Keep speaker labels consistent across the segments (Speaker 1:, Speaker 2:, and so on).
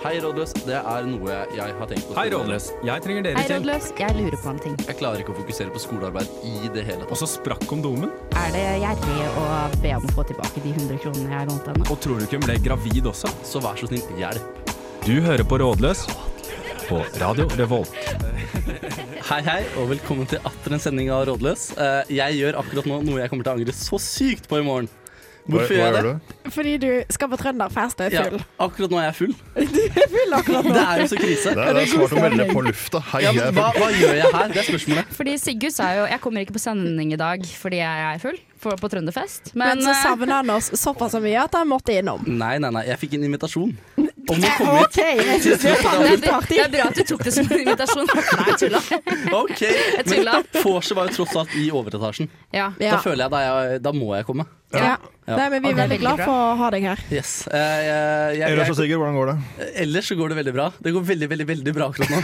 Speaker 1: Hei, rådløs. Det er noe jeg har tenkt på.
Speaker 2: Hei, Rådløs. Jeg trenger dere
Speaker 3: Hei,
Speaker 2: til.
Speaker 3: rådløs. Jeg lurer på en ting.
Speaker 1: Jeg klarer ikke å fokusere på skolearbeid i det hele
Speaker 2: Og så sprakk kondomen.
Speaker 3: Er det gjerrig å be om å få tilbake de 100 kronene jeg lånte henne?
Speaker 2: Og tror du ikke hun ble gravid også?
Speaker 1: Så vær så snill, hjelp.
Speaker 2: Du hører på Rådløs på Radio Revolt.
Speaker 1: Hei, hei, og velkommen til atter en sending av Rådløs. Eh, Jeg gjør akkurat nå noe jeg kommer til å angre så sykt på i morgen. Hvorfor gjør jeg det?
Speaker 4: Fordi du skal på trønderfest og er
Speaker 1: Ja, akkurat nå er jeg full.
Speaker 4: full akkurat nå.
Speaker 1: Det er jo så krise.
Speaker 5: Det er, det er svart å melde på lufta. Hei,
Speaker 1: Ja, men
Speaker 5: er
Speaker 1: hva, hva gjør jeg her? Det er spørsmålet.
Speaker 3: Fordi Sigurd sa jo jeg kommer ikke på sending i dag fordi jeg er full for, på Trønderfest.
Speaker 4: Men så
Speaker 3: savna
Speaker 4: savner han oss såpass mye at han måtte innom.
Speaker 1: Nei, nei, nei. Jeg fikk en invitasjon om å komme hit.
Speaker 4: Jeg det er
Speaker 3: det, er, det er bra at du tok det som en invitasjon. Nei, jeg tulla.
Speaker 1: Ok,
Speaker 3: tulla.
Speaker 1: Men vorset var jo tross alt i overetasjen.
Speaker 3: Ja.
Speaker 1: Da føler jeg da, jeg, da må jeg komme.
Speaker 4: Ja.
Speaker 1: Ja.
Speaker 4: Nei, men vi er veldig glad for å ha deg her.
Speaker 1: Yes. Eh, jeg, jeg,
Speaker 5: Ellers Sigurd, hvordan går det?
Speaker 1: ellers så går det veldig bra. Det går veldig, veldig veldig bra akkurat nå.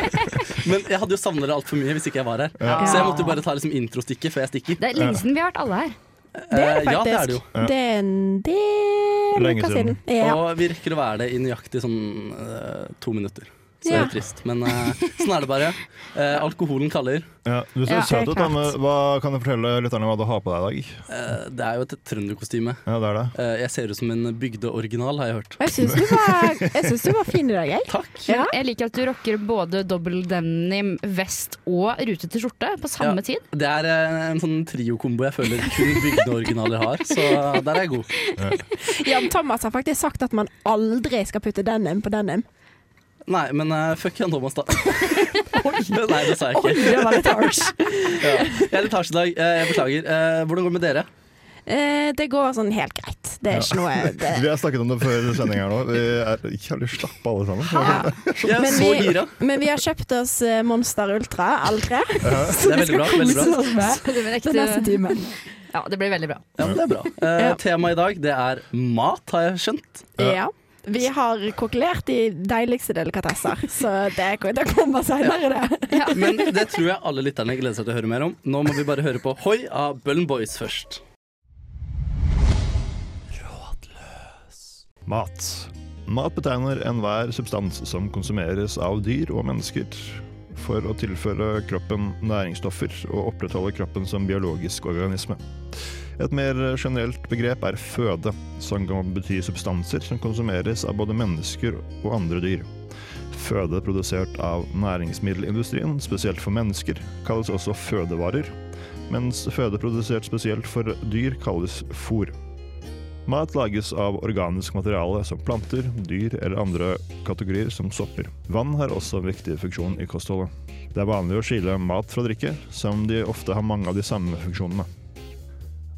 Speaker 1: Men jeg hadde jo savnet dere altfor mye hvis ikke jeg var her.
Speaker 5: Ja.
Speaker 1: Så jeg måtte jo bare ta liksom introstikket før jeg stikker.
Speaker 3: Det er lenge siden vi har vært alle her.
Speaker 4: Det er det
Speaker 1: faktisk. ja, det er det jo.
Speaker 4: Det er en del uker
Speaker 5: siden.
Speaker 4: Ja.
Speaker 1: Og vi rekker å være det i nøyaktig sånn eh, to minutter. Så det
Speaker 4: er
Speaker 1: er trist. Men uh, sånn er det bare. Uh, alkoholen kaller.
Speaker 5: Ja, du ser
Speaker 4: Ja,
Speaker 5: søt ut. men Hva Kan du fortelle lytterne hva du har på deg i dag?
Speaker 1: Uh, det er jo et trønderkostyme.
Speaker 5: Ja, det er det.
Speaker 1: Eh, jeg ser ut som en bygdeoriginal, har jeg hørt.
Speaker 4: Jeg syns du, du var fin i dag, jeg.
Speaker 1: Takk.
Speaker 4: Ja.
Speaker 3: Jeg liker at du rocker både dobbel denim, vest og rutete skjorte på samme
Speaker 1: Ja.
Speaker 3: tid.
Speaker 1: Det er en sånn triokombo jeg føler kun bygdeoriginaler har, så der er jeg god.
Speaker 4: Jan Thomas har faktisk sagt at man aldri skal putte denim på denim.
Speaker 1: Nei, men uh, fuck Jan Thomas, da. Nei, det sa jeg ikke.
Speaker 4: Oi, det var litt harsh.
Speaker 1: Ja. Jeg er litt harsh i dag. Eh, Jeg beklager. Eh, Hvordan går det med dere?
Speaker 4: Eh, det går sånn helt greit. Det er ikke noe det.
Speaker 5: Vi har snakket om det før sending her nå. Vi er å slappe alle sammen.
Speaker 4: Ja.
Speaker 1: Er
Speaker 4: Men vi- Men vi har kjøpt oss Monster Ultra L3.
Speaker 1: Det er veldig bra. veldig bra.
Speaker 4: Med
Speaker 3: Det blir ekte-
Speaker 4: neste timen.
Speaker 3: Ja, det blir veldig bra.
Speaker 1: Ja, men det er bra. Eh,
Speaker 4: Ja.
Speaker 1: Temaet i dag det er mat, har jeg skjønt.
Speaker 4: Ja. Vi har kokkelert de deiligste delikatesser, så det, det kommer senere, det.
Speaker 1: Men det tror jeg alle lytterne gleder seg til å høre mer om. Nå må vi bare høre på Hoi av Bullen Boys først. Rådløs.
Speaker 5: Mat. Mat betegner enhver substans som konsumeres av dyr og mennesker for å tilføre kroppen næringsstoffer og opprettholde kroppen som biologisk organisme. Et mer generelt begrep er føde, som kan bety substanser som konsumeres av både mennesker og andre dyr. Føde produsert av næringsmiddelindustrien, spesielt for mennesker, kalles også fødevarer, mens føde produsert spesielt for dyr kalles fôr. Mat lages av organisk materiale som planter, dyr eller andre kategorier som sopper. Vann har også en viktig funksjon i kostholdet. Det er vanlig å skille mat fra drikke, som de ofte har mange av de samme funksjonene.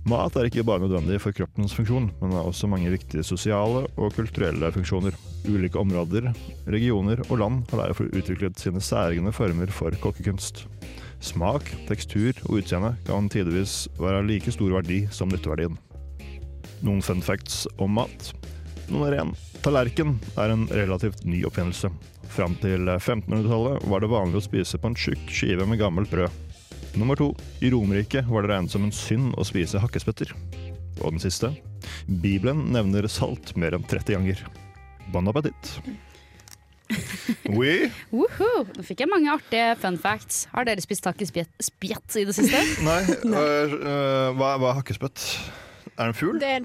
Speaker 5: Mat er ikke bare nødvendig for kroppens funksjon, men har også mange viktige sosiale og kulturelle funksjoner. Ulike områder, regioner og land har derfor utviklet sine særegne former for kokkekunst. Smak, tekstur og utseende kan tidvis være like stor verdi som nytteverdien. Noen fun facts om mat. Nummer én. Tallerken er en relativt ny oppfinnelse. Fram til 1500-tallet var det vanlig å spise på en tjukk skive med gammelt brød. Nummer to. I Romerriket var det regnet som en synd å spise hakkespetter. Og den siste. Bibelen nevner salt mer enn 30 ganger. Bon appétit. Oui.
Speaker 3: Woohoo! Nå fikk jeg mange artige fun facts. Har dere spist hakkespjett i det siste?
Speaker 5: Nei, øh, uh, hva, hva er hakkespett? Er det en fugl?
Speaker 4: Det er,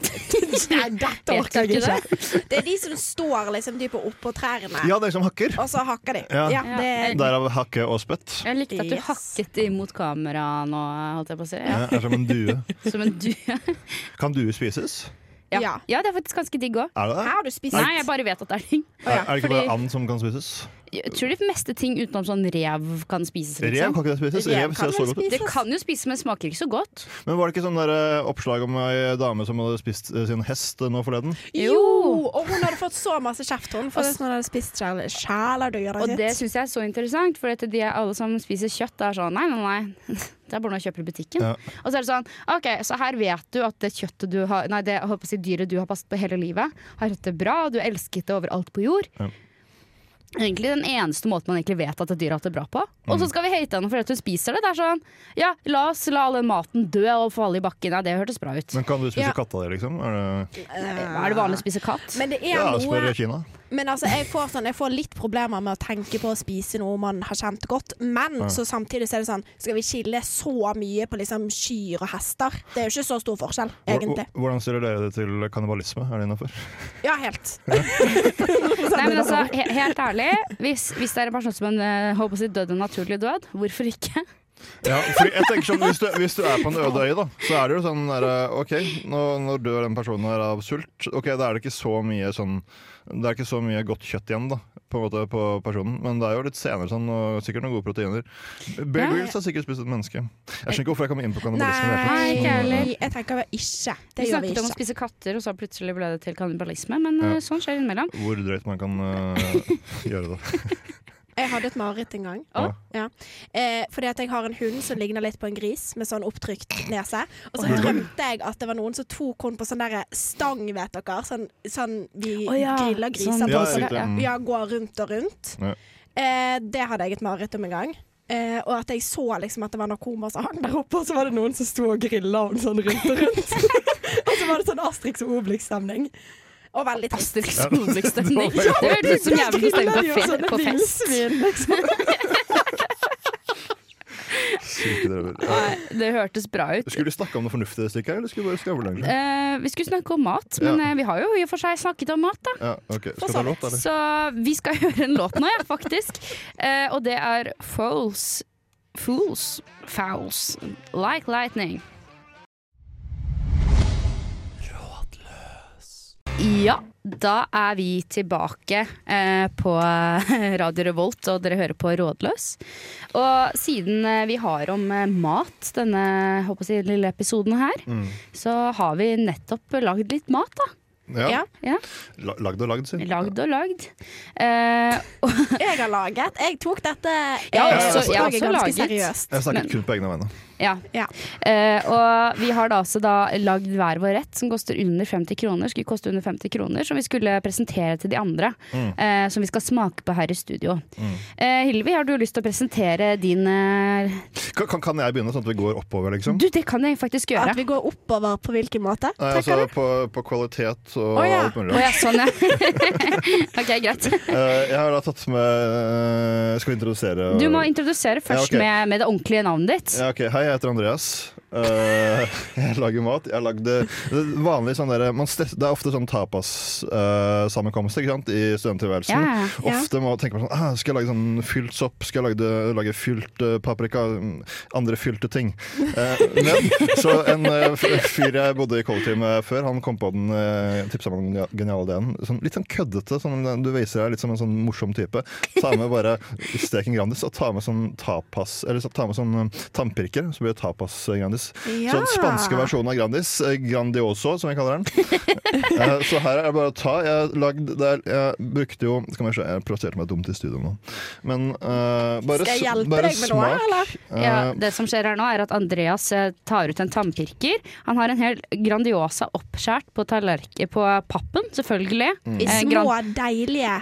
Speaker 4: nei, dette orker jeg ikke. Det er de som står liksom type oppå trærne,
Speaker 5: Ja, det er som hakker.
Speaker 4: og så hakker de.
Speaker 5: Ja.
Speaker 4: Ja, det er,
Speaker 5: Derav hakke og spytt.
Speaker 3: Jeg likte at du
Speaker 4: Yes.
Speaker 3: hakket imot kamera nå, holdt jeg på å si.
Speaker 5: Ja,
Speaker 3: Ja.
Speaker 5: er som en due.
Speaker 3: Som en due.
Speaker 5: Kan due spises?
Speaker 3: Ja.
Speaker 4: Ja.
Speaker 3: det er faktisk ganske digg òg.
Speaker 4: Har du spist
Speaker 3: Nei, jeg bare vet at det er ting.
Speaker 5: Er, er det ikke
Speaker 3: fordi-
Speaker 5: bare and som kan spises?
Speaker 3: Jeg tror de meste ting utenom sånn rev kan spises.
Speaker 5: Rev
Speaker 3: Liksom.
Speaker 5: kan ikke det spises?
Speaker 4: Rev
Speaker 5: Rev
Speaker 4: kan
Speaker 5: ser så godt ut.
Speaker 3: Det kan jo spises, men smaker ikke så godt.
Speaker 5: Men var det ikke sånn der eh, oppslag om ei dame som hadde spist eh, sin hest eh, nå forleden?
Speaker 4: Jo! Og hun hadde fått så masse kjeft hun for at hun hadde spist kjæle- kjæledyret
Speaker 3: Og det syns jeg er så interessant, for at de alle som spiser kjøtt, er sånn nei, nei, nei. Det er bare noe jeg kjøper i butikken.
Speaker 5: Ja.
Speaker 3: Og så er det sånn OK, så her vet du at det kjøttet du har Nei, det jeg håper å si, dyret du har passet på hele livet, har hatt det bra, du har elsket det overalt på jord.
Speaker 5: Ja.
Speaker 3: Egentlig den eneste måten man egentlig vet at et dyr har hatt det bra på. Og så skal vi hate henne for at hun spiser det. Det er sånn Ja, la oss la all den maten dø og falle i bakken. Ja, det hørtes bra ut.
Speaker 5: Men kan du spise
Speaker 4: Ja.
Speaker 5: katta di, liksom? Er det,
Speaker 3: Er det vanlig å spise katt?
Speaker 4: Men det er
Speaker 5: ja,
Speaker 4: noe
Speaker 5: spør Kina.
Speaker 4: Men altså, jeg får, sånn, jeg får litt problemer med å tenke på å spise noe man har kjent godt. Men
Speaker 5: Ja.
Speaker 4: så samtidig så er det sånn Skal vi skille så mye på liksom kyr og hester? Det er jo ikke så stor forskjell, egentlig.
Speaker 5: hvor- Hvordan stiller dere det til kannibalisme? Er det innafor?
Speaker 4: Ja, helt.
Speaker 3: Nei, men altså, he helt ærlig, hvis, hvis det er en person som en, håper å si død en naturlig død, hvorfor ikke?
Speaker 5: Ja, fordi jeg tenker sånn, hvis du, hvis du er på en øde øy, da, så er det jo sånn der, OK, nå, nå dør den personen her av sult. Ok, Da er det ikke så mye sånn Det er ikke så mye godt kjøtt igjen da på, en måte, på personen, men det er jo litt senere sånn, og sikkert noen gode proteiner. Bear
Speaker 3: Ja.
Speaker 5: Grylls har sikkert spist et menneske. Jeg skjønner ikke hvorfor jeg kommer inn på kannibalisme.
Speaker 3: Nei, ikke heller.
Speaker 4: Jeg tenker vi ikke. Det
Speaker 3: Vi
Speaker 4: gjør vi
Speaker 3: snakket om å spise katter, og så plutselig ble det til kannibalisme. Men
Speaker 5: Ja.
Speaker 3: eh, sånn skjer innimellom.
Speaker 5: Hvor drøyt man kan uh, gjøre det.
Speaker 4: Jeg hadde et mareritt en gang.
Speaker 3: Å?
Speaker 4: Ja. Eh, fordi at jeg har en hund som ligner litt på en gris, med sånn opptrykt nese. Og så
Speaker 5: ja.
Speaker 4: drømte jeg at det var noen som tok henne på sånn derre stang, vet dere. Sånn, sånn vi
Speaker 3: oh, ja.
Speaker 4: griller griser
Speaker 3: Sånn-
Speaker 4: på.
Speaker 5: Ja,
Speaker 4: sånn, ja. Går rundt og rundt.
Speaker 5: Ja.
Speaker 4: Eh, det hadde jeg et mareritt om en gang. Eh, og at jeg så liksom at det var narkomer som hang der oppe, og så var det noen som sto og grilla henne sånn rundt og rundt. og så var det sånn Astrix og Obelix-stemning. Og veldig.
Speaker 3: Asterix og Obelix-stemning. Det høres ut som jævlig stemning på, fe på fest.
Speaker 4: Liksom.
Speaker 5: Syke drømmer.
Speaker 3: Nei, det hørtes bra ut.
Speaker 5: Skulle du snakke om noe fornuftig Stikker, eller skulle du bare skravle egentlig?
Speaker 3: Eh, vi skulle snakke om mat, men
Speaker 5: Ja.
Speaker 3: eh, vi har jo i og for seg snakket om mat, da.
Speaker 5: Ja, okay. Skal ta låt, eller?
Speaker 3: Så vi skal høre en låt nå, ja, faktisk. Eh, og det er Fools Fools Fouls Like Lightning. Ja, da er vi tilbake eh, på Radio Revolt, og dere hører på Rådløs. Og siden eh, vi har om eh, mat denne håper jeg, lille episoden her,
Speaker 5: Mm.
Speaker 3: så har vi nettopp lagd litt mat, da.
Speaker 5: Ja.
Speaker 4: Ja.
Speaker 3: Ja,
Speaker 5: Lagd og lagd, si.
Speaker 3: Lagd og lagd. Eh,
Speaker 4: Jeg har laget. Jeg tok dette
Speaker 3: Jeg har
Speaker 5: også- jeg
Speaker 3: har også laget.
Speaker 4: seriøst.
Speaker 5: Jeg snakket kun på egne vegne.
Speaker 3: Ja.
Speaker 4: Ja.
Speaker 3: Uh, og vi har da også da lagd hver vår rett som koster under 50 kroner. Skulle koste under 50 kroner, som vi skulle presentere til de andre.
Speaker 5: Mm.
Speaker 3: Uh, som vi skal smake på her i studio.
Speaker 5: Mm.
Speaker 3: Uh, Hilvi, har du lyst til å presentere din eh,
Speaker 5: Kan, kan- kan jeg begynne, sånn at vi går oppover, liksom?
Speaker 3: Du, det kan jeg faktisk gjøre.
Speaker 4: At vi går oppover på hvilken måte?
Speaker 5: Nei, altså på, på kvalitet og
Speaker 4: oh, ja.
Speaker 5: alt mulig.
Speaker 3: Å ja, sånn ja. ok, greit.
Speaker 5: Eh, jeg har da tatt med eh, Skal vi introdusere
Speaker 3: Du må introdusere først
Speaker 5: Ja, okay.
Speaker 3: med, med det ordentlige navnet ditt.
Speaker 5: ja, ok. Hei, heter Andreas. Eh, jeg lager mat. Jeg lagde vanlig sånn der, man stress, Det er ofte sånn tapas-sammenkomst uh, i studenttilværelsen.
Speaker 3: Yeah,
Speaker 4: yeah.
Speaker 5: Ofte må man tenke på sånn ah, Skal jeg lage sånn fylt sopp? Skal jeg lage, lage fylt uh, paprika? Mm, Andre fylte ting. Eh, men så en fyr jeg bodde i kollektiv med før, han kom på den uh, tipsa meg den geniale ideen. Sånn, litt sånn køddete. Sånn, du viser deg litt som en sånn morsom type. Ta med bare steken Grandis og ta med sånn tapas Eller så ta med sånn eh, tannpirker, så blir det tapas-Grandis.
Speaker 4: Ja.
Speaker 5: Sånn spanske versjonen av Grandis. eh, Grandioso, som jeg kaller den. Eh, så her er det bare å ta. Jeg, lagd, der, jeg brukte jo Skal vi se, jeg plasserte meg dumt i studio nå. Men uh, bare,
Speaker 4: Skal jeg hjelpe
Speaker 5: bare
Speaker 4: deg med noe,
Speaker 5: smak.
Speaker 4: eller?
Speaker 3: Ja, det som skjer her nå er at Andreas tar ut en tannpirker. Han har en hel Grandiosa oppskåret på, på pappen, selvfølgelig.
Speaker 4: I
Speaker 3: Eh,
Speaker 4: små, deilige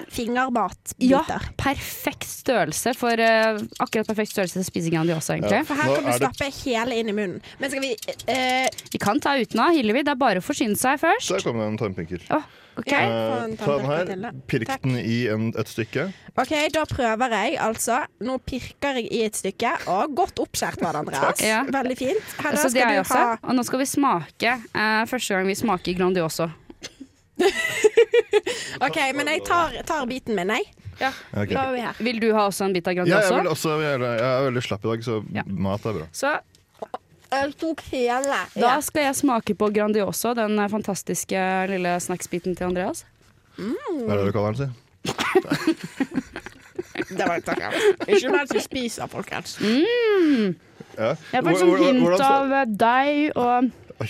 Speaker 3: ja, perfekt størrelse for uh, Akkurat perfekt størrelse til å spise Grandiosa, egentlig.
Speaker 4: For her kan du stappe hele inn i munnen. Men skal vi eh,
Speaker 3: Vi kan ta uten av, Hillevi. Det er bare å forsyne seg først.
Speaker 5: der kommer det en tannpirker.
Speaker 3: Oh, okay.
Speaker 4: Ja.
Speaker 5: Eh,
Speaker 4: en
Speaker 5: ta den her, pirk
Speaker 4: Takk.
Speaker 5: den i en, et stykke.
Speaker 4: OK, da prøver jeg altså. Nå pirker jeg i et stykke. Å, godt oppskjært var det, Andreas.
Speaker 3: Ja.
Speaker 4: Veldig fint. Her
Speaker 3: Så det er jeg
Speaker 4: du
Speaker 3: også.
Speaker 4: ha
Speaker 3: Og nå skal vi smake. eh, første gang vi smaker Grandiosa.
Speaker 4: OK, men jeg tar, tar biten min, jeg.
Speaker 3: Ja.
Speaker 5: Okay.
Speaker 4: Prøver vi her.
Speaker 3: Vil du ha også en bit av
Speaker 5: Ja, jeg, også, jeg, er- jeg er veldig slapp i dag, så
Speaker 3: Ja.
Speaker 5: mat er bra.
Speaker 3: Så
Speaker 4: Jeg tok hele.
Speaker 3: da skal jeg smake på Grandiosa, den eh, fantastiske lille snacksbiten til Andreas.
Speaker 5: Hva er det du kaller den, si?
Speaker 4: Det var takk. Ikke mens vi spiser, folkens.
Speaker 5: Ja.
Speaker 3: Jeg får sånn hint av eh, deg og,
Speaker 5: Oi,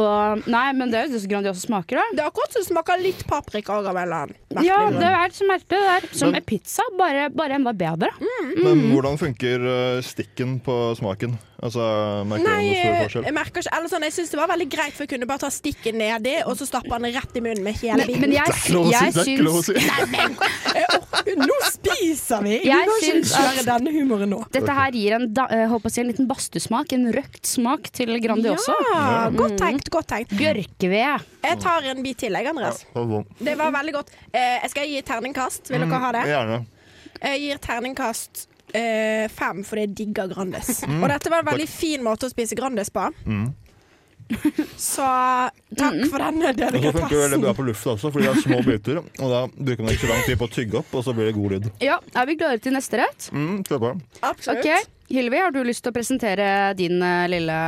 Speaker 3: og Nei, men det er jo det som Grandiosa smaker, da.
Speaker 4: Det er akkurat som det smaker litt paprika og en eller annen merkelig
Speaker 3: Ja, det er så merkelig. Det der. som
Speaker 5: Men-
Speaker 3: pizza, bare, bare enda bedre.
Speaker 5: Men hvordan funker eh, stikken på smaken? Altså, merker du
Speaker 4: Nei,
Speaker 5: noen stor
Speaker 4: jeg merker ikke Eller sånn, jeg syns det var veldig greit, for jeg kunne bare ta stikket nedi, og så stappe den rett i munnen med hele biten.
Speaker 3: men jeg,
Speaker 5: Det er ikke lov å si, det er ikke lov å si.
Speaker 4: Nå spiser vi! Vi
Speaker 3: Jeg
Speaker 4: kan ikke
Speaker 3: syns
Speaker 4: kjøre denne humoren nå.
Speaker 3: dette her gir en, da, håper å si, en liten badstuesmak, en røkt smak til Grandi
Speaker 4: Ja, godt tenkt, godt tenkt.
Speaker 3: Bjørkeved.
Speaker 4: Jeg tar en bit til, jeg, Andreas.
Speaker 5: Det var.
Speaker 4: Det var veldig godt. Eh, jeg skal gi terningkast. Vil dere ha det?
Speaker 5: Gjerne.
Speaker 4: Jeg gir terningkast eh, fem fordi jeg digger Grandis.
Speaker 5: Mm.
Speaker 4: Og dette var en veldig fin måte å spise Grandis på. Så takk for denne
Speaker 5: Og så funker det veldig bra på lufta også, fordi det er små biter. Og da bruker man ikke så lang tid på å tygge opp, og så blir det god lyd.
Speaker 3: Ja, er vi klare til neste rett?
Speaker 5: Mm, kjør på.
Speaker 4: Absolutt.
Speaker 3: Ok, Hilvi, har du lyst til å presentere din uh, lille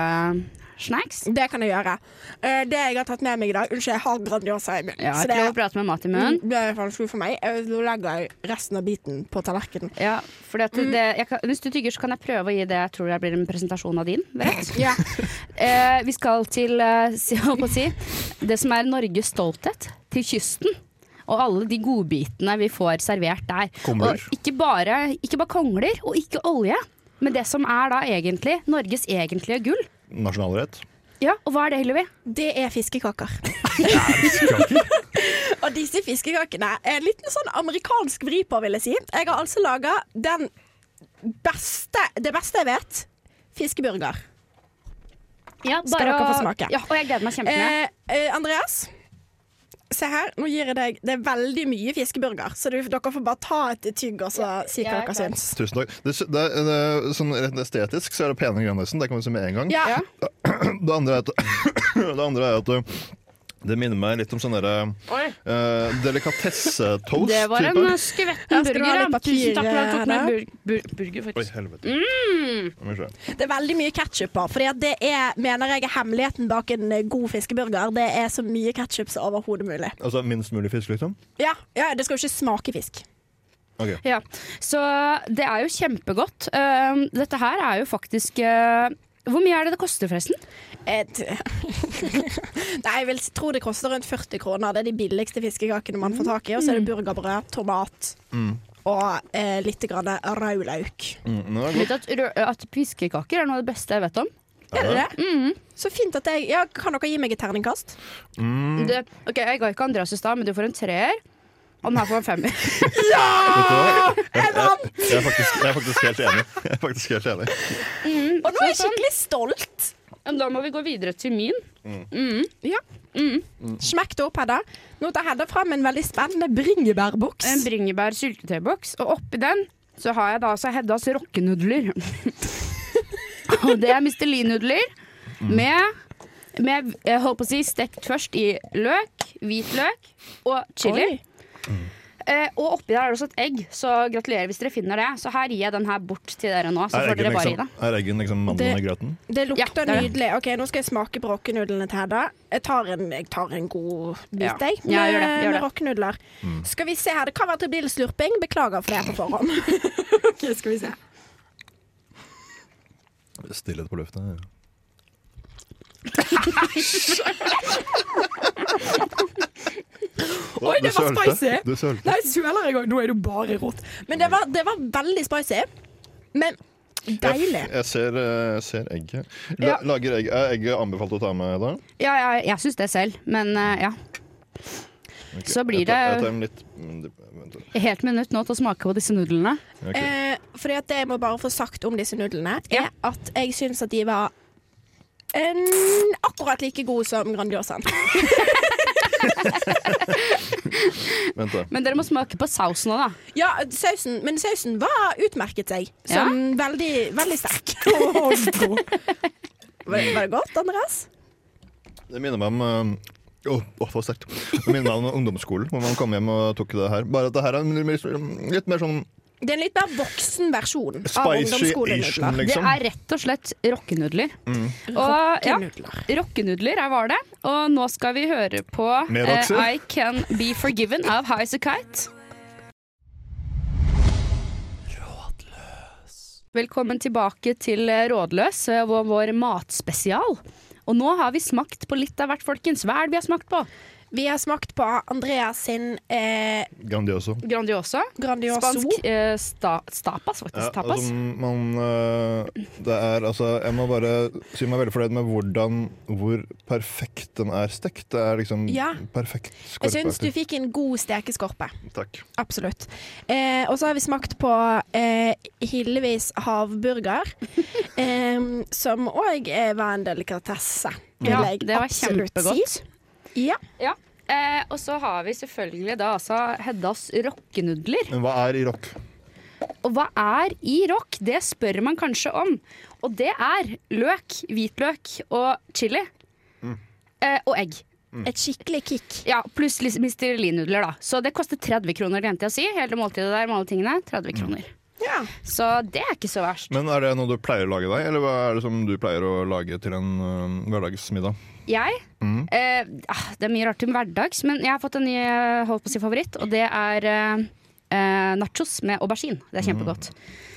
Speaker 3: snacks?
Speaker 4: Det kan jeg gjøre. Uh, det jeg har tatt med meg i dag Unnskyld, jeg har Grandiosa i munnen.
Speaker 3: Ja,
Speaker 4: så det
Speaker 3: prate med mat i munnen.
Speaker 4: det er vanskelig for meg. Nå legger jeg resten av biten på tallerkenen.
Speaker 3: Ja, for at det, jeg kan, hvis du tygger, så kan jeg prøve å gi det jeg tror det blir en presentasjon av din.
Speaker 4: Ja.
Speaker 3: uh, vi skal til uh, si- si, det som er Norges stolthet, til kysten. Og alle de godbitene vi får servert der. Og ikke bare, ikke bare kongler, og ikke olje. Men det som er da egentlig Norges egentlige gull.
Speaker 5: Nasjonalrett.
Speaker 3: Ja, Og hva er det, Hillevi?
Speaker 4: Det er fiskekaker. Og disse fiskekakene er en liten sånn amerikansk vri på, vil jeg si. Jeg har altså laga den beste Det beste jeg vet. Fiskeburger.
Speaker 3: Ja,
Speaker 4: Skal dere få smake?
Speaker 3: Ja, og jeg gleder meg kjempemye.
Speaker 4: Eh, eh, Andreas, se her. Nå gir jeg deg Det er veldig mye fiskeburger, så du, dere får bare ta et tygg og så si hva
Speaker 3: er
Speaker 4: dere syns.
Speaker 5: Tusen takk. Det, det, er- det, er sånn rett estetisk så er det pene Grandisen, det kan vi si med en gang.
Speaker 4: Ja.
Speaker 5: Det andre er at, det andre er at uh, det minner meg litt om sånn derre uh, delikatessetoast.
Speaker 3: Det var en skvetten burger. Tusen takk for at du tok med bur bur burger,
Speaker 5: Oi, helvete.
Speaker 3: Mm.
Speaker 4: Det er veldig mye ketsjup på. for det er, mener jeg er hemmeligheten bak en eh, god fiskeburger. Det er så mye ketsjup som overhodet mulig.
Speaker 5: Altså minst mulig fisk, liksom?
Speaker 4: Ja, ja, Det skal jo ikke smake fisk.
Speaker 5: Okay.
Speaker 3: Ja, så det er jo kjempegodt. Uh, dette her er jo faktisk uh, Hvor mye er det det koster, forresten?
Speaker 4: Nei, jeg vil tro det koster rundt 40 kroner. Det er de billigste fiskekakene man får tak i. Og så er det burgerbrød, tomat og eh, litt grann rødlauk.
Speaker 5: Mm,
Speaker 3: at, at piskekaker er noe av det beste jeg vet om.
Speaker 4: Er det det? Så fint at jeg ja, Kan dere gi meg et terningkast?
Speaker 5: Mm,
Speaker 3: Det, ok, Jeg ga ikke Andreas i stad, men du får en treer. Og den her får en femmer.
Speaker 5: ja! Jeg, jeg, jeg, er jeg er faktisk helt enig. Jeg er faktisk helt enig.
Speaker 4: Og nå er jeg skikkelig stolt.
Speaker 3: Men da må vi gå videre til min.
Speaker 4: Ja. Smekk det opp, Hedda. Nå tar Hedda fram en veldig spennende bringebærboks.
Speaker 3: En bringebær syltetøyboks. Og oppi den så har jeg da altså Heddas rockenudler. og det er Mr. Lee-nudler med, med jeg holdt på å si, stekt først i løk, hvitløk og chili.
Speaker 4: Oi.
Speaker 3: Eh, og oppi der er det også et egg, så gratulerer hvis dere finner det. Så her gir jeg den her bort til dere nå, så
Speaker 5: Er
Speaker 3: får dere
Speaker 5: bare
Speaker 3: bare i
Speaker 5: liksom,
Speaker 3: det.
Speaker 5: er eggen liksom mandelen i grøten?
Speaker 4: Det lukter
Speaker 3: Ja, det er
Speaker 4: nydelig. Ok, Nå skal jeg smake på rockenudlene til Hedda. Jeg tar en, jeg tar en god bit,
Speaker 3: Ja.
Speaker 4: jeg.
Speaker 3: Ja, gjør det, gjør
Speaker 4: med rockenudler. Mm. Skal vi se her. Det kan være at det blir litt slurping. Beklager for det på forhånd. ok, skal vi se.
Speaker 5: Stillhet på lufta. ja.
Speaker 4: Oi, det var spicy!
Speaker 5: Du sølte.
Speaker 4: Nei, søler jeg òg. Nå er du bare rot. Men det var, det var veldig spicy. Men deilig.
Speaker 5: Jeg, jeg ser, eh, ser egget. La,
Speaker 3: Ja.
Speaker 5: Lager egg. Er egget anbefalt å ta med da?
Speaker 3: Ja, jeg, jeg syns det selv, men uh, ja.
Speaker 5: Okay.
Speaker 3: Så blir
Speaker 5: jeg tar-
Speaker 3: det-
Speaker 5: Jeg tar litt vent.
Speaker 3: Helt minutt nå til å smake på disse nudlene.
Speaker 5: Okay.
Speaker 4: Eh, fordi at det jeg må bare få sagt om disse nudlene,
Speaker 3: Ja.
Speaker 4: er at jeg syns at de var en, akkurat like god som Grandiosaen.
Speaker 5: Vent, da.
Speaker 3: Men dere må smake på sausen òg, da.
Speaker 4: Ja, sausen, men sausen var utmerket seg som veldig, veldig sterk. Og god. Var, var det godt, Andreas?
Speaker 5: Det minner meg om Åh, oh, for sterkt. Det minner meg om ungdomsskolen, hvor man kom hjem og tok det her. Bare at det her er litt- litt mer sånn
Speaker 4: Det er en litt mer voksen versjon av ungdomsskolenudler.
Speaker 5: Liksom.
Speaker 3: Det er rett og slett rockenudler. Og ja,
Speaker 4: Rockenudler.
Speaker 3: var det. Og nå skal vi høre på eh. I Can Be Forgiven av Rådløs. Velkommen tilbake til eh, Rådløs vår, vår matspesial. Og nå har vi smakt på litt av hvert, folkens. Hva er det vi har smakt på?
Speaker 4: Vi har smakt på Andreas sin eh,
Speaker 5: Grandioso.
Speaker 3: Grandiosa.
Speaker 4: Grandioso.
Speaker 3: Spansk eh, sta, stapas, faktisk.
Speaker 5: Ja,
Speaker 3: tapas.
Speaker 5: altså, man, øh, det er altså Jeg må bare si meg veldig fornøyd med hvordan hvor perfekt den er stekt. Det er liksom
Speaker 4: Ja.
Speaker 5: perfekt
Speaker 4: Jeg syns du fikk en god stekeskorpe.
Speaker 5: Takk.
Speaker 4: Absolutt. Eh, og så har vi smakt på eh, Hillevis havburger, eh, som òg var en delikatesse.
Speaker 3: Ja, det var kjempegodt.
Speaker 4: si. Ja.
Speaker 3: Ja. Eh, og så har vi selvfølgelig da altså Heddas rockenudler.
Speaker 5: Men hva er i rock?
Speaker 3: Og hva er i rock? Det spør man kanskje om. Og det er løk, hvitløk og chili. Eh, og egg.
Speaker 4: Et skikkelig kick.
Speaker 3: Ja, Pluss mistelinudler, da. Så det koster 30 kroner, glemte jeg å si. Hele måltidet der med alle tingene. 30 kroner.
Speaker 4: Ja.
Speaker 3: Så det er ikke så verst.
Speaker 5: Men er det noe du pleier å lage deg, eller hva er det som du pleier å lage til en uh, hverdagsmiddag?
Speaker 3: Jeg
Speaker 5: Mm.
Speaker 3: eh, ah, Det er mye rart til hverdags, men jeg har fått en ny eh, holdt på å si favoritt, og det er eh, eh, nachos med aubergine. Det er kjempegodt.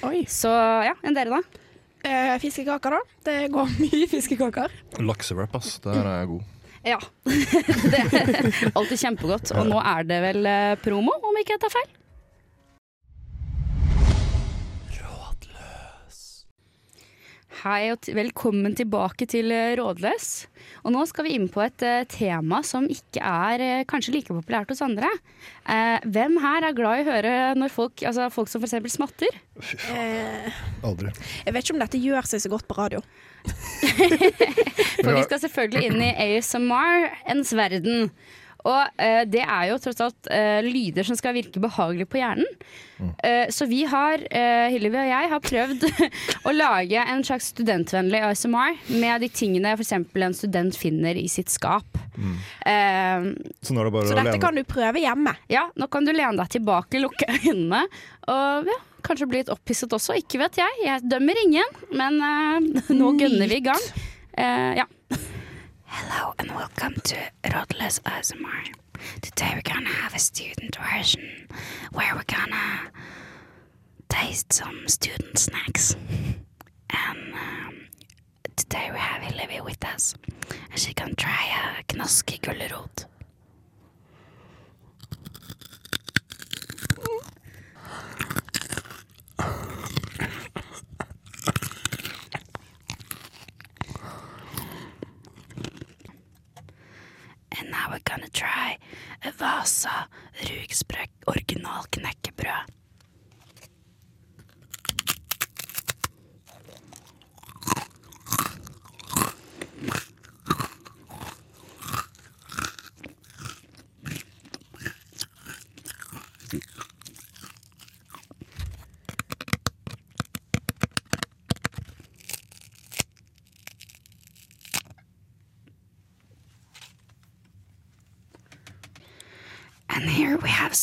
Speaker 4: Oi.
Speaker 3: Så ja, enn dere, da?
Speaker 4: Eh, fiskekaker, da. Det går mye fiskekaker.
Speaker 5: Laksewrap, ass. Der er jeg god.
Speaker 3: Ja. det er alltid kjempegodt. Og nå er det vel eh, promo, om ikke jeg tar feil? Hei og t- velkommen tilbake til eh, Rådløs. Og nå skal vi inn på et uh, tema som ikke er uh, kanskje like populært hos andre. Uh, hvem her er glad i å høre når folk, altså folk som f.eks. smatter?
Speaker 4: Eh,
Speaker 5: Aldri.
Speaker 4: jeg vet ikke om dette gjør seg så godt på radio.
Speaker 3: For vi skal selvfølgelig inn i ASMR, ens verden. Og eh, det er jo tross alt eh, lyder som skal virke behagelig på hjernen. Eh, så vi har, eh, Hillevi og jeg, har prøvd å lage en slags studentvennlig ASMR med de tingene f.eks. en student finner i sitt skap. Eh,
Speaker 5: Så nå er det bare
Speaker 4: Så
Speaker 5: å
Speaker 4: dette
Speaker 5: lene
Speaker 4: kan du prøve hjemme.
Speaker 3: ja, nå kan du lene deg tilbake, lukke øynene og ja, kanskje bli litt opphisset også. Ikke vet jeg. Jeg dømmer ingen, men eh, nå gønner vi i gang. Eh, ja. Hello and welcome to Rodless ASMR. Today we're gonna have a student version where we're gonna taste some student snacks. And um, today we have Hillevi with us. And she's gonna try a knaske gulrot. A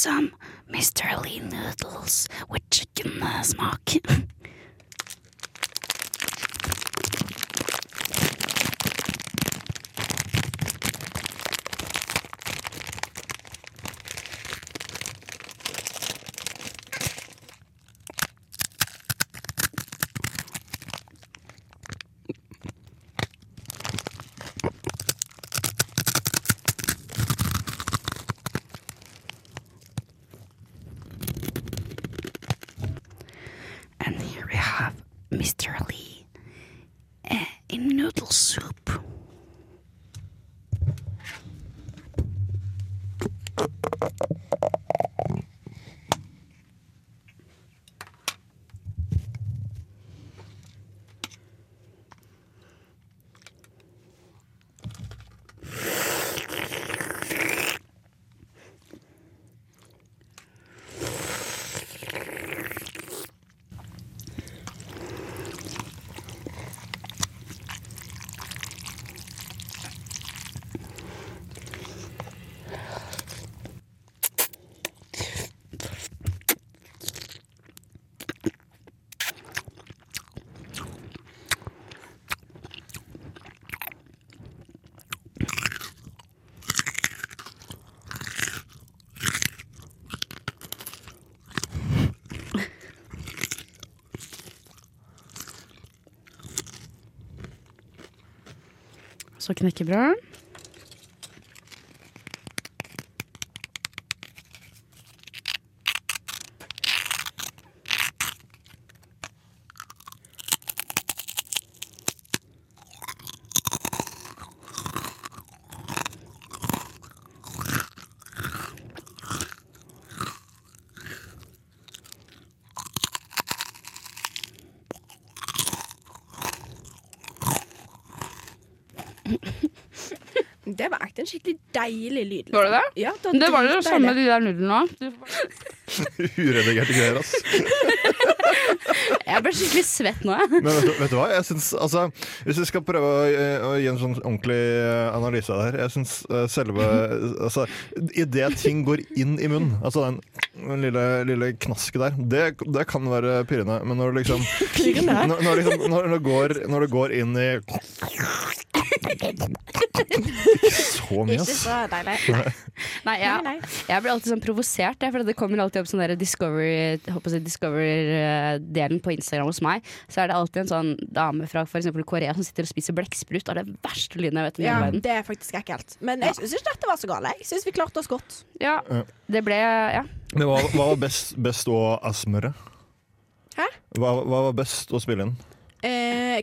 Speaker 3: some Mr. Lee noodles with chicken uh, And here we have Mr. Lee uh, in noodle soup. Så knekkebrød.
Speaker 4: Det var ekte en skikkelig deilig lyd. liksom.
Speaker 3: Var det det?
Speaker 4: Ja,
Speaker 3: det var jo det samme
Speaker 4: med
Speaker 3: de der nudlene òg.
Speaker 5: Uredigerte greier, ass.
Speaker 3: Jeg ble skikkelig svett nå, jeg.
Speaker 5: Men vet du, vet du hva? Jeg synes, altså, hvis vi skal prøve å, eh, å gi en sånn ordentlig eh, analyse der Jeg syns selve altså, Idet ting går inn i munnen, altså den, den lille, lille knasket der, det, det kan være pirrende. Men når det liksom Når, når, liksom, når, det går, når det går inn i Ikke så mye,
Speaker 4: Ikke så deilig. Nei.
Speaker 3: Nei, jeg, jeg blir alltid sånn provosert, jeg, for det kommer alltid opp sånn Discover-delen på Instagram hos meg. Så er det alltid en sånn dame fra eksempel Korea som sitter og spiser blekksprut. Det er det verste lyden jeg vet om i
Speaker 4: Ja,
Speaker 3: hele verden.
Speaker 4: det er faktisk ekkelt. Men jeg syns ikke dette var så galt. Jeg syns vi klarte oss godt.
Speaker 3: Ja, det ble Ja.
Speaker 5: Men hva, hva var best, best å asmøre?
Speaker 4: Hæ?
Speaker 5: Hva, hva var best å spille inn?
Speaker 4: Eh,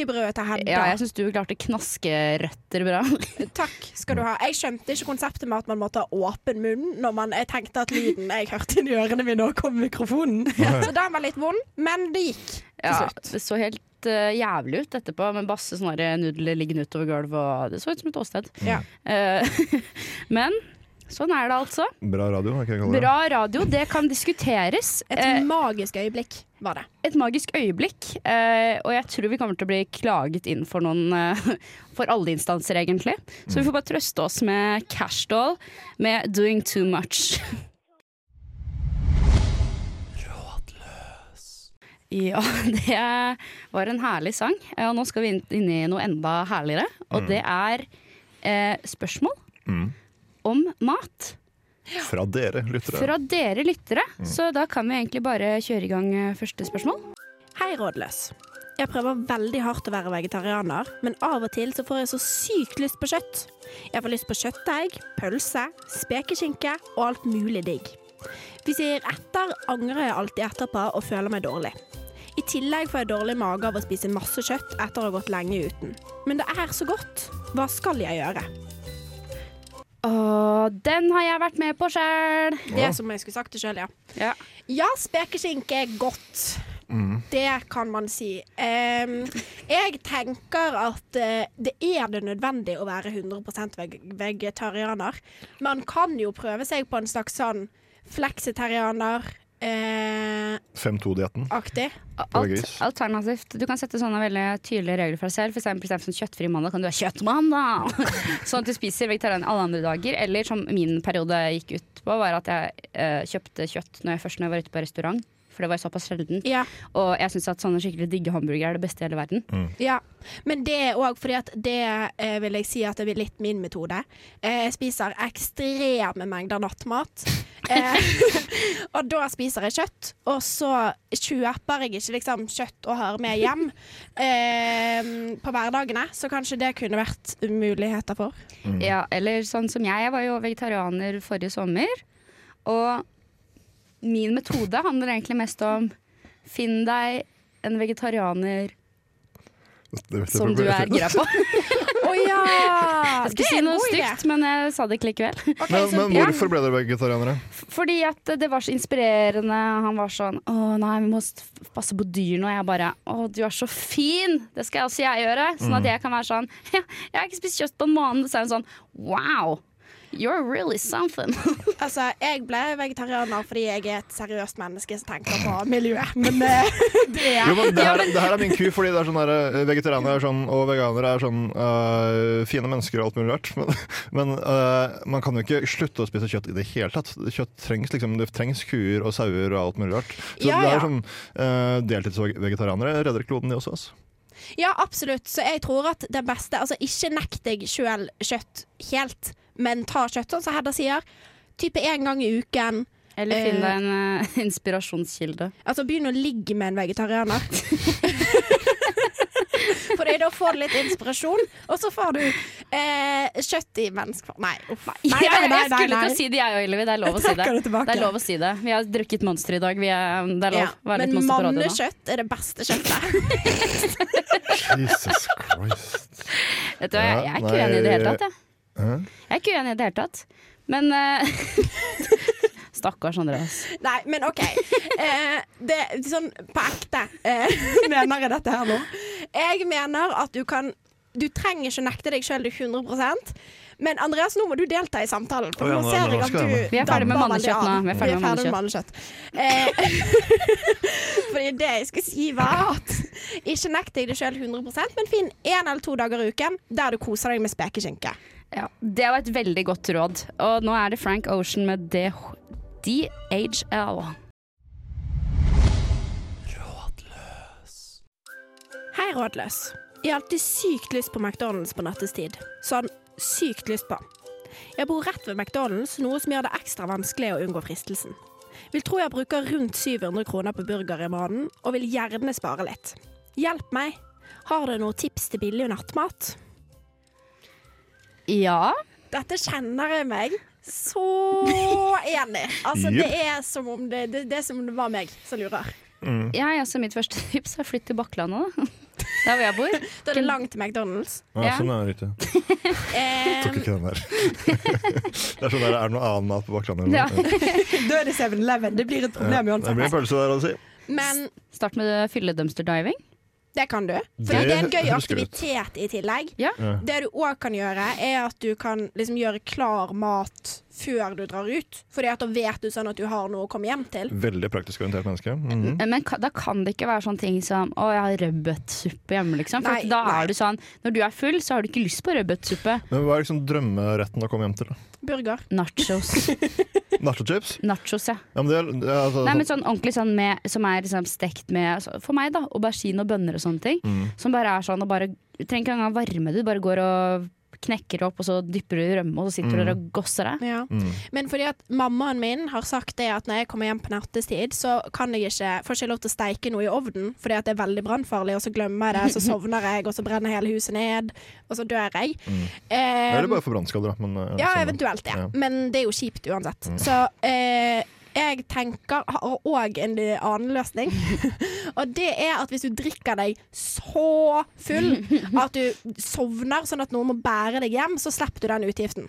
Speaker 4: knekkebrødet til Hedda.
Speaker 3: ja jeg syns du klarte knaskerøtter bra.
Speaker 4: Takk skal du ha. Jeg skjønte ikke konseptet med at man måtte ha åpen munn når man, jeg tenkte at lyden jeg hørte inn i ørene mine, og kom mikrofonen. Så den var litt vond, men det gikk til
Speaker 3: Ja,
Speaker 4: slutt.
Speaker 3: det så helt uh, jævlig ut etterpå, med masse sånne nudler liggende utover gulvet. Og det så ut som et åsted.
Speaker 4: Ja.
Speaker 3: Uh, men sånn er det altså.
Speaker 5: Bra radio, kan jeg kalle det.
Speaker 3: Bra radio, det kan diskuteres.
Speaker 4: Et
Speaker 3: Eh,
Speaker 4: magisk øyeblikk var det.
Speaker 3: et magisk øyeblikk. eh, og jeg tror vi kommer til å bli klaget inn for noen eh, For alle instanser, egentlig. Så vi får bare trøste oss med Cashdoll med 'Doing Too Much'. Ja, det var en herlig sang. Og nå skal vi inn, inn i noe enda herligere. Og det er eh, spørsmål
Speaker 5: Mm.
Speaker 3: Om mat.
Speaker 5: Fra dere lyttere.
Speaker 3: Fra dere lyttere. Så da kan vi egentlig bare kjøre i gang eh, første spørsmål.
Speaker 4: Hei, rådløs. Jeg prøver veldig hardt å være vegetarianer, men av og til så får jeg så sykt lyst på kjøtt. Jeg får lyst på kjøttdeig, pølse, spekeskinke og alt mulig digg. Hvis jeg gir etter, angrer jeg alltid etterpå og føler meg dårlig. I tillegg får jeg dårlig mage av å spise masse kjøtt etter å ha gått lenge uten. Men det er så godt. Hva skal jeg gjøre?
Speaker 3: Og den har jeg vært med på sjøl.
Speaker 4: Det er som jeg skulle sagt det sjøl, ja.
Speaker 3: Ja.
Speaker 4: Ja, spekeskinke er godt. Det kan man si. Um, jeg tenker at uh, det er det nødvendig å være 100 veg vegetarianer. Man kan jo prøve seg på en slags sånn fleksitarianer-aktig.
Speaker 5: 5-2-dietten.
Speaker 3: Alt, alternativt. Du kan sette sånne veldig tydelige regler for deg selv. For eksempel, for eksempel sånn kjøttfri mandag kan du ha kjøttmandag. sånn at du spiser vegetarian alle andre dager. Eller som min periode gikk ut på, var at jeg eh, kjøpte kjøtt når jeg først når jeg var ute på restaurant. For det var såpass sjelden.
Speaker 4: Ja,
Speaker 3: Og jeg syns at sånne skikkelig digge hamburgere er det beste i hele verden.
Speaker 4: ja. Men det er òg fordi at det eh, vil jeg si at det blir litt min metode. Eh, jeg spiser ekstreme mengder nattmat. Eh, og da spiser jeg kjøtt, og så kjøper jeg ikke liksom kjøtt og har med hjem eh, på hverdagene. Så kanskje det kunne vært muligheter for.
Speaker 3: Ja, eller sånn som jeg. Jeg var jo vegetarianer forrige sommer. Og min metode handler egentlig mest om finn deg en vegetarianer som du er gira på.
Speaker 4: Å ja!
Speaker 3: Jeg skulle si noe stygt, men jeg sa det ikke likevel.
Speaker 4: Okay,
Speaker 5: Men,
Speaker 4: så-
Speaker 5: men hvorfor ble dere vegetarianere?
Speaker 3: Fordi at det var så inspirerende. Han var sånn Å nei, vi må passe på dyrene. Og jeg bare Å, du er så fin! Det skal også jeg gjøre. Sånn at jeg kan være sånn Ja, jeg har ikke spist kjøtt på en måned. Så er hun sånn Wow! You're really something.
Speaker 4: Altså, jeg ble vegetarianer fordi jeg er et seriøst menneske som tenker på miljøet. Men det det
Speaker 5: Jo,
Speaker 4: er
Speaker 5: men det, her, det her er min ku, fordi det er sånn der, eh, vegetarianere er sånn, og veganere er sånn uh, fine mennesker og alt mulig rart. Men, men uh, man kan jo ikke slutte å spise kjøtt i det hele tatt. Kjøtt trengs liksom, Det trengs kuer og sauer og alt mulig rart. Så
Speaker 4: Ja,
Speaker 5: det
Speaker 4: ja.
Speaker 5: er sånn uh, deltidsvegetarianere redder kloden, de også. Altså.
Speaker 4: Ja, absolutt. Så jeg tror at det beste Altså, ikke nekt deg sjøl kjøtt helt, men ta kjøtt, sånn som Hedda sier. Type én gang i uken.
Speaker 3: Eller finn
Speaker 4: Eh.
Speaker 3: deg en uh, inspirasjonskilde.
Speaker 4: Altså begynn å ligge med en vegetarianer. For da får du litt inspirasjon, og så får du eh, kjøtt i menneskeform. Nei, uff. Nei,
Speaker 3: nei,
Speaker 4: nei, nei,
Speaker 3: jeg
Speaker 4: nei,
Speaker 3: skulle ikke si det, jeg òg, Ylvi. Det er lov å si det.
Speaker 4: Det
Speaker 3: er lov å si det. Vi har drukket Monster i dag. Vi er, det er lov
Speaker 4: Ja,
Speaker 3: være
Speaker 4: Men
Speaker 3: litt monster på radio nå.
Speaker 4: mannekjøtt er det beste kjøttet.
Speaker 5: Jesus Christ.
Speaker 3: Vet du hva, jeg, jeg er ikke uenig i det hele tatt. Jeg. Jeg er ikke uenig i det hele tatt. Men eh, Stakkars Andreas.
Speaker 4: Nei, men OK. Eh, det, sånn på ekte eh, mener jeg dette her nå. Jeg mener at du kan du trenger ikke nekte deg sjøl 100% men Andreas, nå må du delta i samtalen. For
Speaker 5: oh, ja,
Speaker 4: nå
Speaker 5: nå-
Speaker 4: ser jeg at du.
Speaker 3: Vi er ferdig med mannekjøtt nå. Vi er ferdig med
Speaker 4: mannekjøtt. Eh, Fordi det jeg skulle si, var at ikke nekt deg det sjøl 100% men finn én eller to dager i uken der du koser deg med spekeskinke.
Speaker 3: Ja, det var et veldig godt råd. Og nå er det Frank Ocean med D- DHL.
Speaker 4: Hei, rådløs. Jeg har alltid sykt lyst på McDonald's på nattestid. Sånn sykt lyst på. Jeg bor rett ved McDonald's, noe som gjør det ekstra vanskelig å unngå fristelsen. Vil tro jeg bruker rundt 700 kroner på burger i måneden, og vil gjerne spare litt. Hjelp meg. Har du noen tips til billig nattmat?
Speaker 3: Ja.
Speaker 4: Dette kjenner jeg meg så enig. Altså,
Speaker 5: yep.
Speaker 4: det er som om det, det, det er som om det var meg som lurer.
Speaker 3: Jeg, altså, mitt første tips er flytt til Bakklandet, da. Der hvor jeg bor.
Speaker 4: Da er det langt til McDonald's.
Speaker 5: Ja,
Speaker 3: Ja.
Speaker 5: sånn er det.
Speaker 4: Eh,
Speaker 5: Tok ikke den der. det er sånn der, er det noe annen mat på Bakklandet?
Speaker 3: Ja.
Speaker 4: da er det 7-Eleven. Det blir et problem
Speaker 5: Det blir en pølse der, å si.
Speaker 4: Men
Speaker 3: Start med fylledumpster diving.
Speaker 4: Det kan du. For
Speaker 5: Det
Speaker 4: det er en gøy aktivitet i tillegg.
Speaker 3: Ja.
Speaker 5: Ja.
Speaker 4: Det du òg kan gjøre, er at du kan liksom gjøre klar mat før du drar ut. Fordi da vet du sånn at du har noe å komme hjem til.
Speaker 5: Veldig praktisk orientert menneske. Mhm.
Speaker 3: Men da kan det ikke være sånne ting som Å, jeg har rødbetsuppe hjemme, liksom. For
Speaker 4: Nei,
Speaker 3: da
Speaker 4: nei.
Speaker 3: er du sånn Når du er full, så har du ikke lyst på rødbetsuppe.
Speaker 5: Men hva er liksom drømmeretten å komme hjem til? da?
Speaker 4: Burger.
Speaker 3: Nachos.
Speaker 5: Nachochips?
Speaker 3: Nachos, ja.
Speaker 5: Ja, men det er, er altså,
Speaker 3: Nei, men sånn ordentlig sånn med, som er liksom stekt med altså, For meg, da. Aubergine og bønner og sånne ting.
Speaker 5: Mm.
Speaker 3: Som bare er sånn og bare Du trenger ikke engang varme det, du bare går og knekker opp, og så dypper du i rømme, og så sitter du der og gosser deg.
Speaker 4: Ja.
Speaker 5: Mm.
Speaker 4: Men fordi at mammaen min har sagt det at når jeg kommer hjem på nattestid, så kan jeg ikke, får ikke lov til å steike noe i ovnen, fordi at det er veldig brannfarlig, og så glemmer jeg det, så sovner jeg, og så brenner hele huset ned, og så dør jeg.
Speaker 5: Mm.
Speaker 4: Um,
Speaker 5: Eller bare for brannskader, da. Men, eh,
Speaker 4: Ja,
Speaker 5: sånn-
Speaker 4: eventuelt ja.
Speaker 5: Ja.
Speaker 4: Men det er jo kjipt uansett.
Speaker 5: Mm.
Speaker 4: Så eh, jeg tenker har òg en annen løsning. og det er at hvis du drikker deg så full at du sovner sånn at noen må bære deg hjem, så slipper du den utgiften.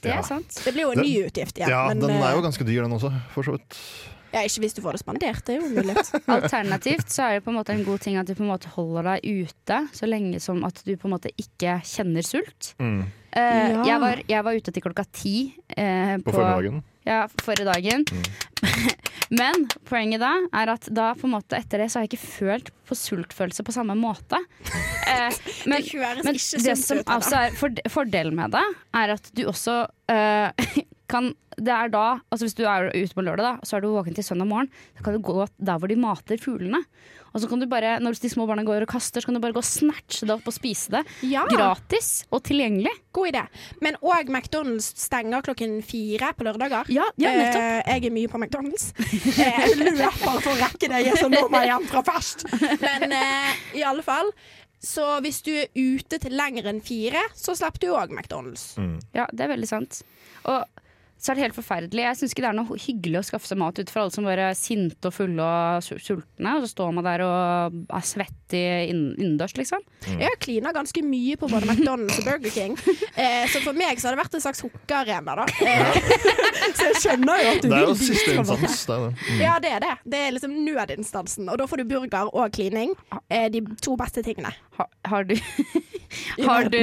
Speaker 3: Det
Speaker 5: Ja.
Speaker 3: er sant.
Speaker 4: Det blir jo en ny utgift igjen.
Speaker 5: Ja,
Speaker 4: men,
Speaker 5: den er jo
Speaker 4: eh,
Speaker 5: ganske dyr, den også, for så vidt.
Speaker 4: ja, ikke hvis du får det spandert, det er jo mulig.
Speaker 3: Alternativt så er det på en måte en god ting at du på en måte holder deg ute så lenge som at du på en måte ikke kjenner sult.
Speaker 5: Mm.
Speaker 3: Uh,
Speaker 4: Ja.
Speaker 3: jeg, var, jeg var ute til klokka ti Uh,
Speaker 5: På på dagen.
Speaker 3: Ja, forrige dagen. Men poenget da er at da på en måte etter det så har jeg ikke følt på sultfølelse på samme måte. Eh, men,
Speaker 4: det
Speaker 3: men det som. Altså er for, fordelen med det, er at du også eh, kan Det er da Altså hvis du er ute på lørdag, da, så er du våken til søndag morgen, så kan du gå der hvor de mater fuglene. Og så kan du bare, når de små barna går og kaster, så kan du bare gå og snatche det opp og spise det.
Speaker 4: Ja,
Speaker 3: Gratis og tilgjengelig.
Speaker 4: god idé. Men òg McDonald's stenger klokken fire på lørdager.
Speaker 3: Ja, ja nettopp.
Speaker 4: Eh, jeg er mye på McDonald's. Eh, Jeg løper for å rekke det, jeg som så nå må jeg hjem fra fest. Men eh, i alle fall. Så hvis du er ute til lenger enn fire, så slipper du òg McDonald's.
Speaker 5: Mm.
Speaker 3: Ja, det er veldig sant. Og så er det helt forferdelig. Jeg syns ikke det er noe hyggelig å skaffe seg mat ut for alle som bare er sinte og fulle og sultne, og så står man der og er svett i innendørs, liksom.
Speaker 4: Jeg har klina ganske mye på både McDonald's og Burger King. Eh, så for meg så har det vært en slags hookearena, da. Eh, så jeg skjønner jo at du vil
Speaker 5: Det er jo siste instans. Det er det. Mm.
Speaker 4: Ja, det er det. Det er liksom nødinstansen. Og da får du burger og klining. Eh, de to beste tingene.
Speaker 3: Har, har, du, har, du,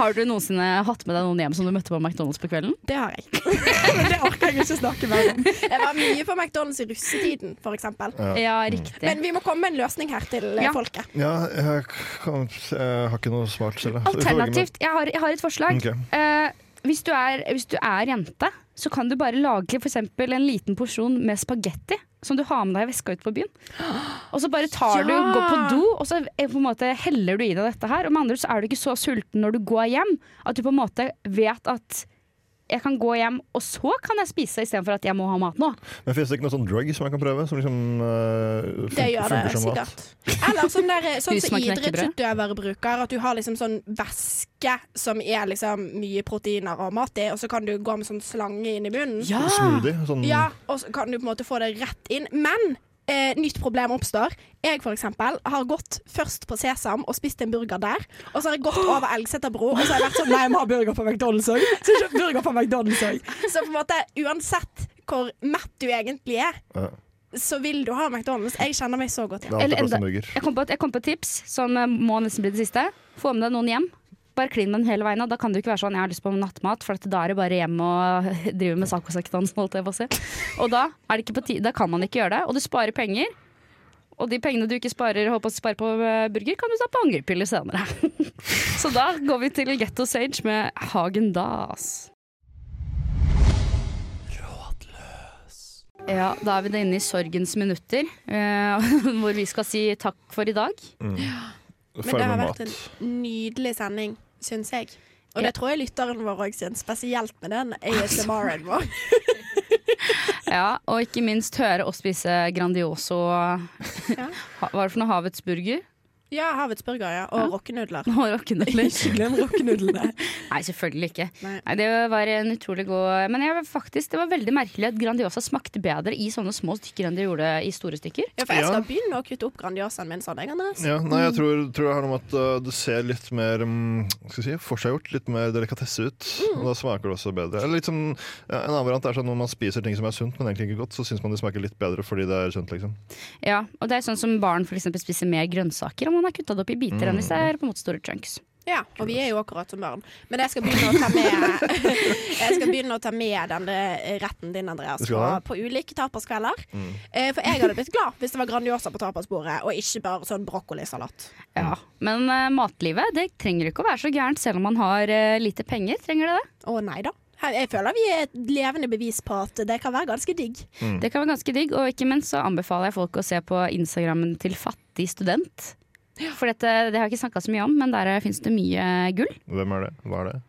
Speaker 3: har du noensinne hatt med deg noen hjem som du møtte på McDonald's på kvelden?
Speaker 4: Det har jeg. Men det orker jeg ikke snakke mer om. Jeg var mye på McDonald's i russetiden, eksempel.
Speaker 5: Ja.
Speaker 3: Ja, riktig.
Speaker 4: Men vi må komme med en løsning her til eh,
Speaker 3: Ja.
Speaker 4: folket.
Speaker 5: Ja, jeg, kan, jeg har ikke noe smart selv.
Speaker 3: Alternativt, jeg har, jeg har et forslag.
Speaker 5: Okay.
Speaker 3: Uh, hvis, du er, hvis du er jente, så kan du bare lage eksempel en liten porsjon med spagetti. Som du har med deg i veska ut på byen. Og så bare tar du,
Speaker 4: Ja!
Speaker 3: går på do, og så eh, på en måte heller du i deg dette her. Og med andre så er du ikke så sulten når du går hjem, at du på en måte vet at jeg kan gå hjem, og så kan jeg spise istedenfor at jeg må ha mat nå.
Speaker 5: Men Fins det ikke noe sånn drug som jeg kan prøve? Som liksom uh,
Speaker 4: Det gjør det sikkert. Eller sånn, der, sånn som idrettsutøvere bruker. At du har liksom sånn væske som er liksom mye proteiner og mat i, og så kan du gå med sånn slange inn i munnen.
Speaker 3: Ja!
Speaker 5: Smoothie. Sånn,
Speaker 4: Ja, og så kan du på en måte få det rett inn. Men eh, nytt problem oppstår. Jeg for eksempel har gått først på Sesam og spist en burger der. Og så har jeg gått over Elgseterbro, og så har jeg vært sånn Nei, jeg må ha burger på McDonald's òg. Så jeg kjøpt burger på McDonald's òg. Så på en måte uansett hvor mett du egentlig er, så vil du ha McDonald's. Jeg kjenner meg så godt
Speaker 5: Det
Speaker 4: igjen.
Speaker 5: er alltid plass til burger.
Speaker 3: Jeg kom, på et, jeg kom på et tips som eh, må nesten bli det siste. Få med deg noen hjem. Bare klin med den hele veien. Og da kan det ikke være sånn 'jeg har lyst på nattmat', for at da er det bare hjem og drive med si. Og da, er da kan man ikke gjøre det. Og du sparer penger. Og de pengene du ikke sparer, håper å spare på eh, burger, kan du ta på angrepiller senere. Så da går vi til Getto Sage med Hagen Das. Ja, da er vi inne i sorgens minutter, eh, hvor vi skal si takk for i dag.
Speaker 4: Men det har vært en nydelig sending, syns jeg. Og det tror jeg lytteren vår òg syns, spesielt med den ASMR-en vår.
Speaker 3: Ja, og ikke minst høre oss spise Grandioso. Hva er det for noe? Havets burger?
Speaker 4: Ja, Havets burger, ja. Og rockenudler.
Speaker 3: Og rockenudler.
Speaker 4: Ikke glem rockenudlene.
Speaker 3: Nei, selvfølgelig ikke.
Speaker 4: Nei.
Speaker 3: Nei, det var en utrolig god Men jeg, faktisk, det var veldig merkelig at Grandiosa smakte bedre i sånne små stykker enn det gjorde i store stykker.
Speaker 4: Ja, for jeg skal
Speaker 5: Ja.
Speaker 4: begynne å kutte opp Grandiosaen min sånn, jeg, Andres.
Speaker 5: Ja, nei, jeg tror, tror jeg har noe med at uh, det ser litt mer um, skal jeg si, forseggjort, litt mer delikatesse ut. Og da smaker det også bedre. Eller litt som, ja, en annen variant er sånn når man spiser ting som er sunt, men egentlig ikke godt, så syns man det smaker litt bedre fordi det er sunt. liksom.
Speaker 3: Ja, og det er sånn som barn f.eks. spiser mer grønnsaker om man har kutta det opp i biter enn hvis det er på en måte store chunks.
Speaker 4: Ja, og vi er jo akkurat som barn. Men jeg skal begynne å ta med Jeg skal begynne å ta med denne retten din, Andreas, på, på ulike taperskvelder. Mm. for jeg hadde blitt glad hvis det var Grandiosa på tapersbordet, og ikke bare sånn brokkolisalat.
Speaker 3: Ja, Men uh, matlivet det trenger ikke å være så gærent selv om man har uh, lite penger. Trenger det det?
Speaker 4: Å nei da. Jeg føler vi er et levende bevis på at det kan være ganske digg.
Speaker 3: Det kan være ganske digg, og ikke minst så anbefaler jeg folk å se på Instagrammen til Fattig student. For dette, det har jeg ikke snakka så mye om, men der fins det mye gull.
Speaker 5: Hvem er det? Hva er det?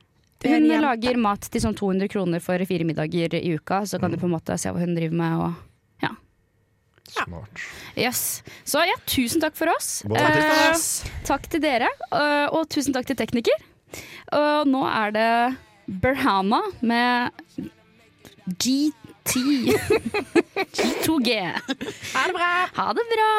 Speaker 3: Hun lager mat til sånn 200 kroner for fire middager i uka, så kan du på en måte se hva hun driver med. Og
Speaker 5: Smart.
Speaker 3: yes. Så ja, tusen takk for oss.
Speaker 5: Bon appetit.
Speaker 3: Eh, takk til dere, og, og tusen takk til tekniker. Og nå er det Berhama med GT. G2G.
Speaker 4: Ha det bra!
Speaker 3: Ha det bra!